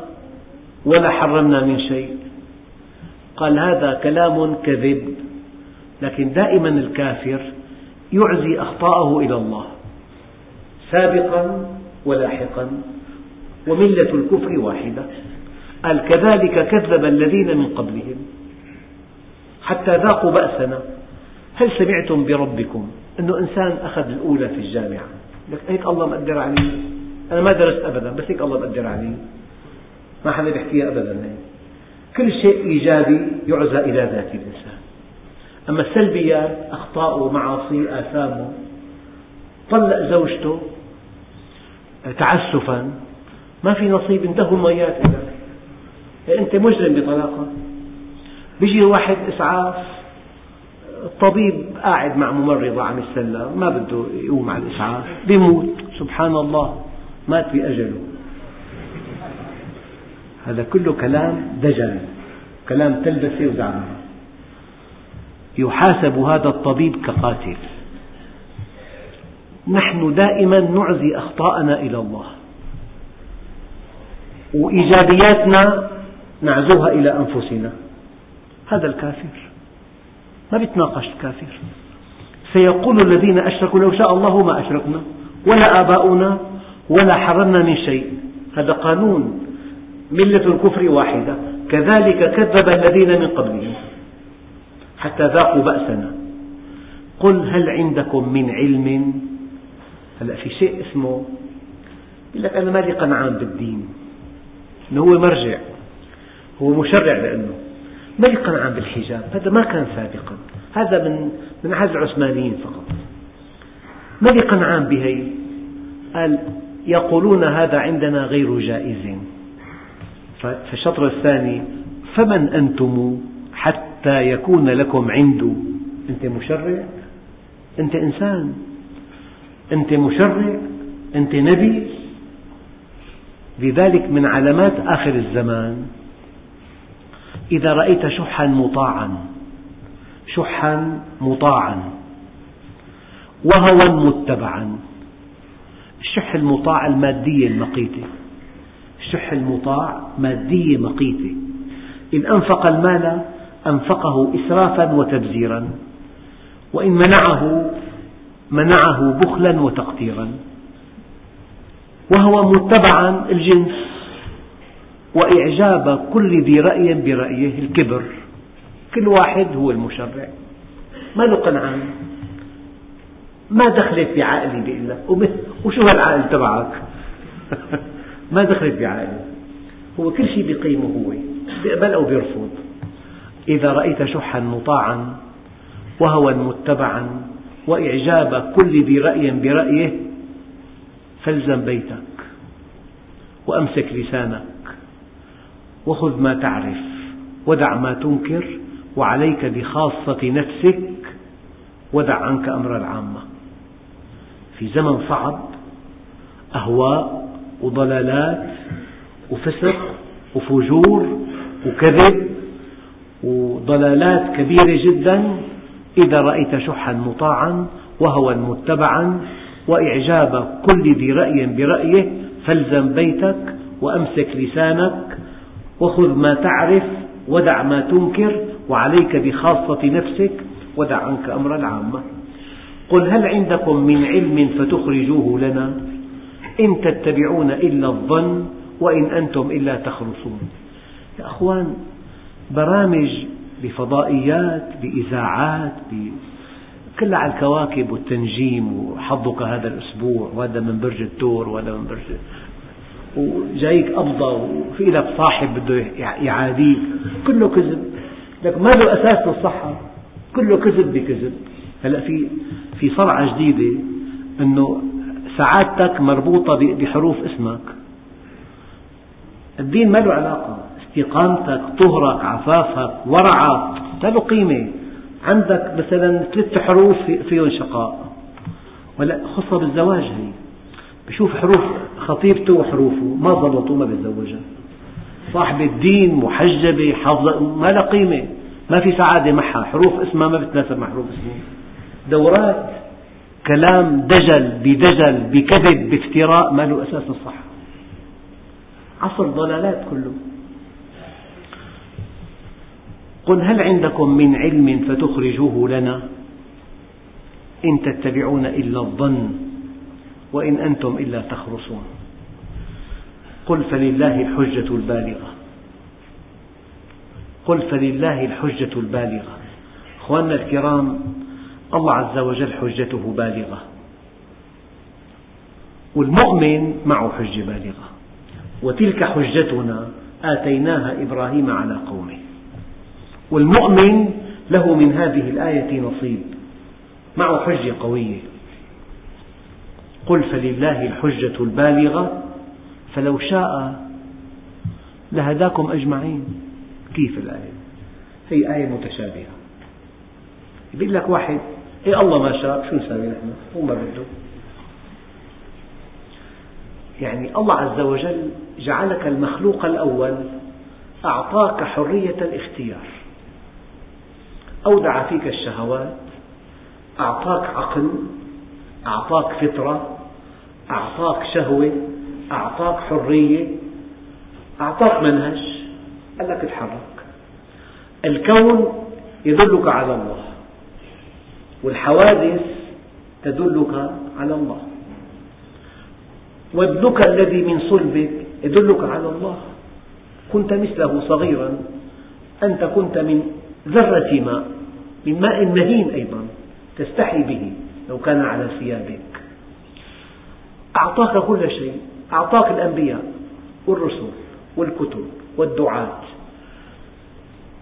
ولا حرمنا من شيء. قال هذا كلام كذب. لكن دائما الكافر يعزي أخطاءه إلى الله. سابقا ولاحقا. وملة الكفر واحدة. قال كذلك كذب الذين من قبلهم. حتى ذاقوا بأسنا. هل سمعتم بربكم؟ أنه إنسان أخذ الأولى في الجامعة. لك هيك الله مقدر علي أنا ما درست أبدا بس هيك الله مقدر علي ما حدا بيحكيها أبدا كل شيء إيجابي يعزى إلى ذات الإنسان. أما السلبيات أخطاءه معاصيه آثامه طلق زوجته تعسفا. ما في نصيب انتهوا الميات أنت مجرم بطلاقة. بيجي واحد إسعاف الطبيب قاعد مع ممرضة عم يتسلى ما بده يقوم على الإسعاف بيموت. سبحان الله مات بأجله. هذا كله كلام دجل كلام تلبسة وزعمة يحاسب هذا الطبيب كقاتل. نحن دائما نعزي أخطاءنا إلى الله. وإيجابياتنا نعزوها إلى أنفسنا. هذا الكافر. ما بيتناقش الكافر سيقول الذين أشركوا لو شاء الله ما أشركنا ولا آباؤنا ولا حرمنا من شيء. هذا قانون ملة الكفر واحدة. كذلك كذب الذين من قبلهم. حتى ذاقوا بأسنا. قل هل عندكم من علم؟ هلا في شيء اسمه يقول لك أنا مالي قنعان بالدين. أنه هو مرجع هو مشرع لأنه. ما قنعان بالحجاب هذا ما كان سابقا. هذا من من عهد العثمانيين فقط. ما قنعان بهي قال يقولون هذا عندنا غير جائز. في الشطر الثاني فمن أنتم حتى يكون لكم عنده أنت مشرع؟ أنت إنسان؟ أنت مشرع؟ أنت نبي؟ لذلك من علامات آخر الزمان إذا رأيت شحا مطاعا شحا مطاعا وهوى متبعا. الشح المطاع المادية المقيتة الشح المطاع مادية مقيتة إن أنفق المال أنفقه إسرافا وتبذيرا وإن منعه منعه بخلا وتقتيرا وهو متبعا الجنس. وإعجاب كل ذي رأي برأيه الكبر. كل واحد هو المشرع. ما له قنعان ما دخلت بعقلي بيقول لك وشو هالعقل تبعك؟ ما دخلت بعقلي هو كل شيء بقيمه هو بيقبل أو بيرفض. إذا رأيت شحا مطاعا وهوى متبعا وإعجاب كل ذي رأي برأيه فالزم بيتك. وأمسك لسانك. وخذ ما تعرف ودع ما تنكر وعليك بخاصة نفسك ودع عنك أمر العامة. في زمن صعب أهواء وضلالات وفسق وفجور وكذب وضلالات كبيرة جدا إذا رأيت شحا مطاعا وهوى متبعا وإعجاب كل ذي رأي برأيه فالزم بيتك وأمسك لسانك وخذ ما تعرف ودع ما تنكر وعليك بخاصة نفسك ودع عنك أمر العامة. قل هل عندكم من علم فتخرجوه لنا؟ إن تتبعون إلا الظن وإن أنتم إلا تخرصون. يا أخوان برامج بفضائيات بإذاعات كلها على الكواكب والتنجيم وحظك هذا الأسبوع وهذا من برج الثور وهذا من برج وجايك قبضة وفي لك صاحب بده يعاديك. كله كذب. لك ما له أساس للصحة. كله كذب بكذب. هلأ في في صرعة جديدة أنه سعادتك مربوطة بحروف اسمك. الدين ما له علاقة. استقامتك طهرك عفافك ورعك لا له قيمة. عندك مثلا ثلاث حروف فيهم شقاء. ولا خاصة بالزواج هي بشوف حروف خطيبته وحروفه ما ضبطوا ما بيتزوجها صاحب الدين محجبة حافظة ما لها قيمة. ما في سعادة معها. حروف اسمها ما بتناسب مع حروف اسمه دورات كلام دجل بدجل بكذب بافتراء ما له أساس الصح عصر ضلالات كله. قل هل عندكم من علم فتخرجوه لنا؟ إن تتبعون إلا الظن. وإن أنتم إلا تخرصون. قل فلله الحجة البالغة. قل فلله الحجة البالغة. أخواننا الكرام الله عز وجل حجته بالغة. والمؤمن معه حجة بالغة. وتلك حجتنا آتيناها إبراهيم على قومه. والمؤمن له من هذه الآية نصيب. معه حجة قوية. قل فلله الحجة البالغة فلو شاء لهداكم أجمعين. كيف الآية؟ هي آية متشابهة. يقول لك واحد إيه الله ما شاء شو نسوي نحن؟ هو ما بده. يعني الله عز وجل جعلك المخلوق الأول أعطاك حرية الاختيار. أودع فيك الشهوات أعطاك عقل أعطاك فطرة. أعطاك شهوة أعطاك حرية أعطاك منهج قال لك اتحرك. الكون يدلك على الله والحوادث تدلك على الله. وابنك الذي من صلبك يدلك على الله. كنت مثله صغيرا أنت كنت من ذرة ماء من ماء مهين أيضا تستحي به لو كان على ثيابك. أعطاك كل شيء. أعطاك الأنبياء والرسل والكتب والدعاة.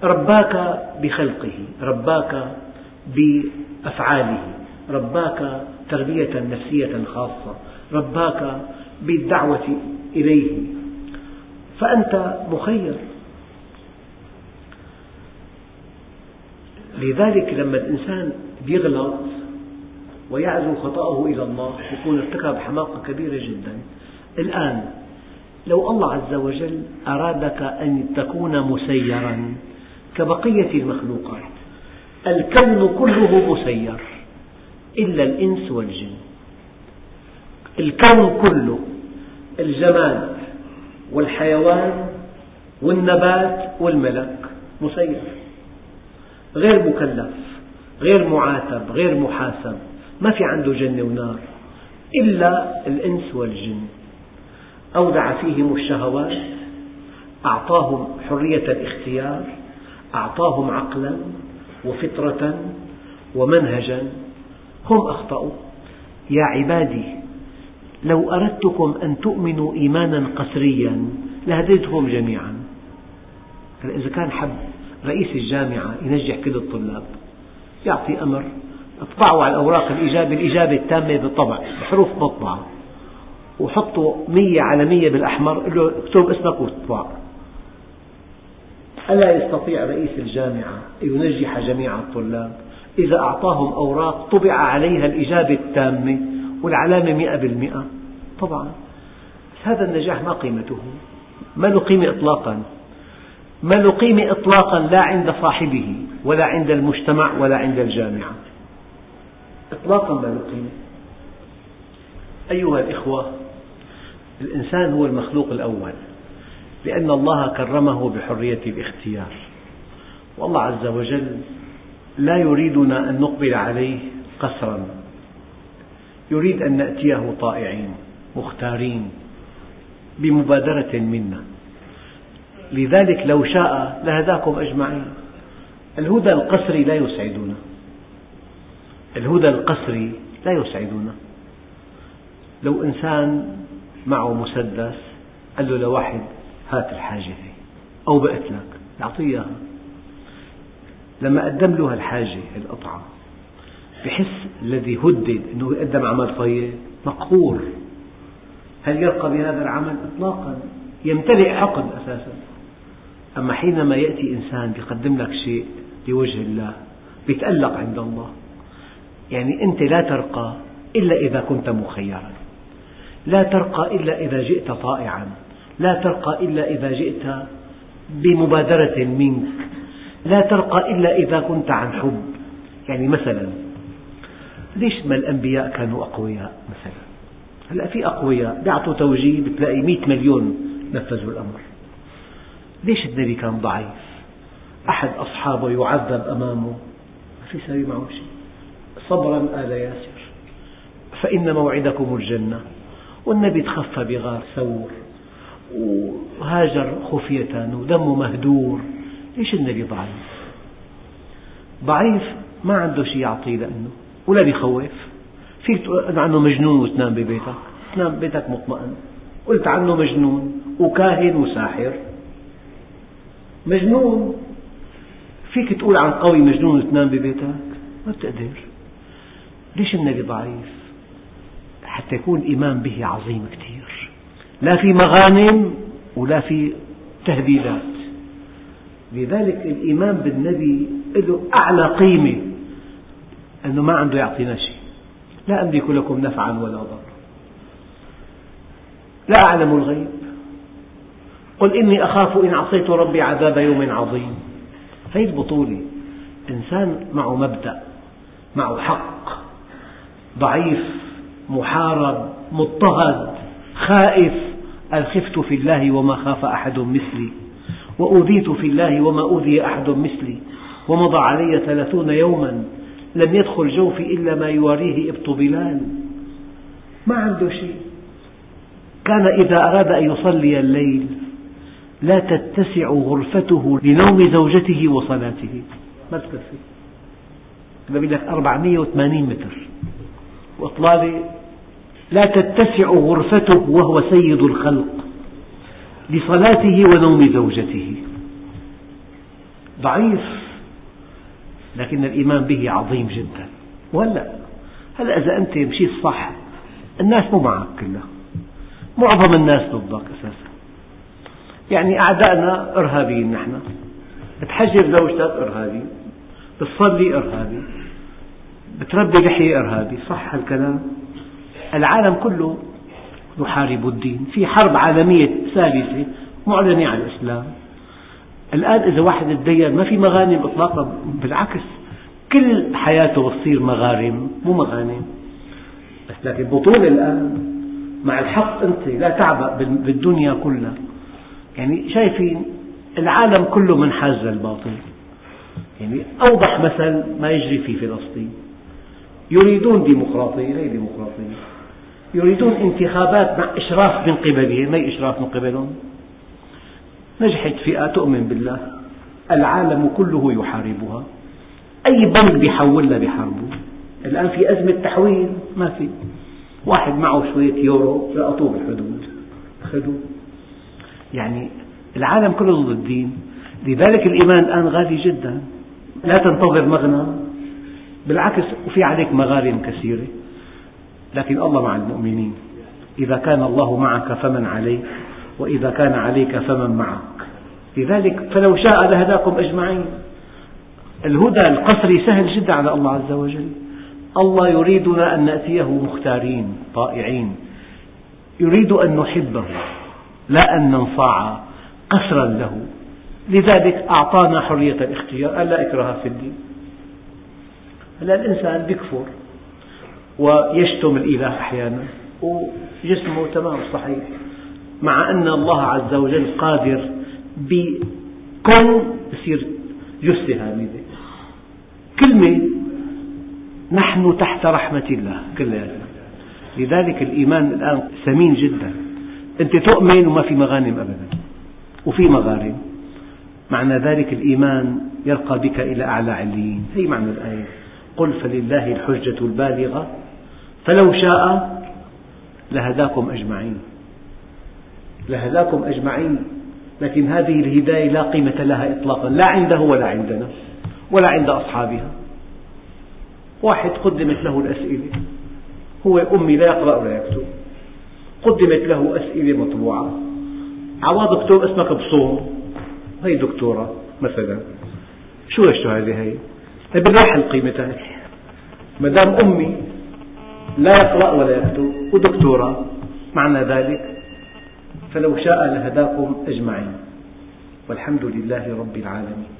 رباك بخلقه رباك بأفعاله رباك تربية نفسية خاصة رباك بالدعوة إليه. فأنت مخير. لذلك لما الإنسان يغلط ويعزو خطأه إلى الله يكون ارتكب حماقة كبيرة جدا. الآن لو الله عز وجل أرادك أن تكون مسيرا كبقية المخلوقات الكون كله مسير إلا الإنس والجن. الكون كله الجماد والحيوان والنبات والملك مسير. غير مكلف غير معاتب غير محاسب. ما في عنده جنة ونار إلا الإنس والجن. أودع فيهم الشهوات أعطاهم حرية الاختيار أعطاهم عقلا وفطرة ومنهجا. هم أخطأوا. يا عبادي لو أردتكم أن تؤمنوا إيمانا قسريا لهديتهم جميعا. إذا كان حب رئيس الجامعة ينجح كل الطلاب يعطي أمر اطبعوا على الأوراق الإجابة الإجابة التامة بالطبع. بحروف مطبعة. وحطوا مية على مية بالأحمر قل له اكتب اسمك واطبع. ألا يستطيع رئيس الجامعة أن ينجح جميع الطلاب؟ إذا أعطاهم أوراق طبع عليها الإجابة التامة والعلامة مئة بالمئة. طبعا. هذا النجاح ما قيمته. ما له قيمة إطلاقا. ما له قيمة إطلاقا لا عند صاحبه ولا عند المجتمع ولا عند الجامعة. إطلاقا ما له قيمة أيها الإخوة الإنسان هو المخلوق الأول لأن الله كرمه بحرية الاختيار. والله عز وجل لا يريدنا أن نقبل عليه قسرا. يريد أن نأتيه طائعين مختارين بمبادرة منا. لذلك لو شاء لهداكم أجمعين. الهدى القسري لا يسعدنا. الهدى القسري لا يسعدنا. لو إنسان معه مسدس قال له لواحد هات الحاجة هي أو بقت لك يعطيه إياها. لما قدم له هالحاجة القطعة بحس الذي هدد أنه يقدم عمل طيب مقهور. هل يرقى بهذا العمل؟ إطلاقا؟ يمتلئ حقد أساسا. أما حينما يأتي إنسان يقدم لك شيء لوجه الله يتألق عند الله. يعني أنت لا ترقى إلا إذا كنت مخيرا. لا ترقى إلا إذا جئت طائعا. لا ترقى إلا إذا جئت بمبادرة منك. لا ترقى إلا إذا كنت عن حب. يعني مثلا ليش ما الأنبياء كانوا أقوياء مثلا؟ هلأ في أقوياء بيعطوا توجيه بتلاقي مئة مليون نفذوا الأمر. ليش النبي كان ضعيف؟ أحد أصحابه يعذب أمامه. ما في سوي معه شيء. صبرا آل ياسر. فإن موعدكم الجنة. والنبي تخفى بغار ثور. وهاجر خفية ودمه مهدور. ليش النبي ضعيف؟ ضعيف ما عنده شيء يعطيه لأنه. ولا بيخوف فيك تقول عنه مجنون وتنام ببيتك. تنام ببيتك مطمئن. قلت عنه مجنون وكاهن وساحر. مجنون. فيك تقول عن قوي مجنون وتنام ببيتك؟ ما بتقدر. ليش النبي ضعيف؟ حتى يكون الإيمان به عظيم كثير لا في مغانم ولا في تهديدات. لذلك الإيمان بالنبي له أعلى قيمة أنه ما عنده يعطينا شيء. لا أملك لكم نفعا ولا ضرا. لا أعلم الغيب. قل إني أخاف إن عصيت ربي عذاب يوم عظيم. هذه البطولة. إنسان معه مبدأ معه حق. ضعيف محارب مضطهد خائف. قال خفت في الله وما خاف أحد مثلي وأوذيت في الله وما أوذي أحد مثلي ومضى علي ثلاثون يوما لم يدخل جوفي إلا ما يواريه إبط بلال. ما عنده شيء. كان إذا أراد أن يصلي الليل لا تتسع غرفته لنوم زوجته وصلاته. ما تكفي؟ هذا لك 480 متر. وإطلالة لا تتسع غرفته وهو سيد الخلق لصلاته ونوم زوجته. ضعيف لكن الإيمان به عظيم جدا. وهلا هلا إذا أنت مشيت صح الناس مو معك كلها. معظم الناس ضدك أساسا. يعني أعدائنا إرهابيين نحن. تحجب زوجتك إرهابي بتصلي إرهابي. بتربي لحية إرهابي صح الكلام العالم كله يحارب الدين في حرب عالمية ثالثة معلنة على الإسلام. الآن إذا واحد تدين ما في مغانم إطلاقا بالعكس كل حياته بتصير مغارم مو مغانم. بس لكن بطولة الآن مع الحق أنت لا تعبأ بالدنيا كلها. يعني شايفين العالم كله منحاز للباطل. يعني أوضح مثل ما يجري في فلسطين. يريدون ديمقراطية لا ديمقراطية. يريدون انتخابات مع إشراف من قبلهم. ما إشراف من قبلهم؟ نجحت فئة تؤمن بالله. العالم كله يحاربها. أي بنك بيحولها بحربه الآن في أزمة تحويل. ما في. واحد معه شوية يورو لقطوه بالحدود أخذوه يعني العالم كله ضد الدين. لذلك الإيمان الآن غالي جدا. لا تنتظر مغنى. بالعكس وفي عليك مغارم كثيرة. لكن الله مع المؤمنين. إذا كان الله معك فمن عليك وإذا كان عليك فمن معك. لذلك فلو شاء لهداكم أجمعين. الهدى القصري سهل جدا على الله عز وجل. الله يريدنا أن نأتيه مختارين طائعين. يريد أن نحبه لا أن ننصاع قسرا له. لذلك أعطانا حرية الاختيار ألا إكراه في الدين. هلا الإنسان يكفر ويشتم الإله أحيانا وجسمه تمام صحيح مع أن الله عز وجل قادر بكون يصير جثة هامدة كلمة نحن تحت رحمة الله كلها لذلك الإيمان الآن ثمين جدا. أنت تؤمن وما في مغانم أبدا وفي مغارم. معنى ذلك الإيمان يرقى بك إلى أعلى عليين هي معنى الآية. قل فلله الحجة البالغة فلو شاء لهداكم أجمعين. لهداكم أجمعين لكن هذه الهداية لا قيمة لها إطلاقا لا عنده ولا عندنا ولا عند أصحابها. واحد قدمت له الأسئلة هو أمي لا يقرأ ولا يكتب. قدمت له أسئلة مطبوعة. عوض اكتب اسمك بصوم؟ هي دكتورة مثلا. شو الشهادة هي؟ بالرحل قيمتها. ما دام أمي لا يقرأ ولا يكتب ودكتورة معنى ذلك فلو شاء لهداكم أجمعين والحمد لله رب العالمين.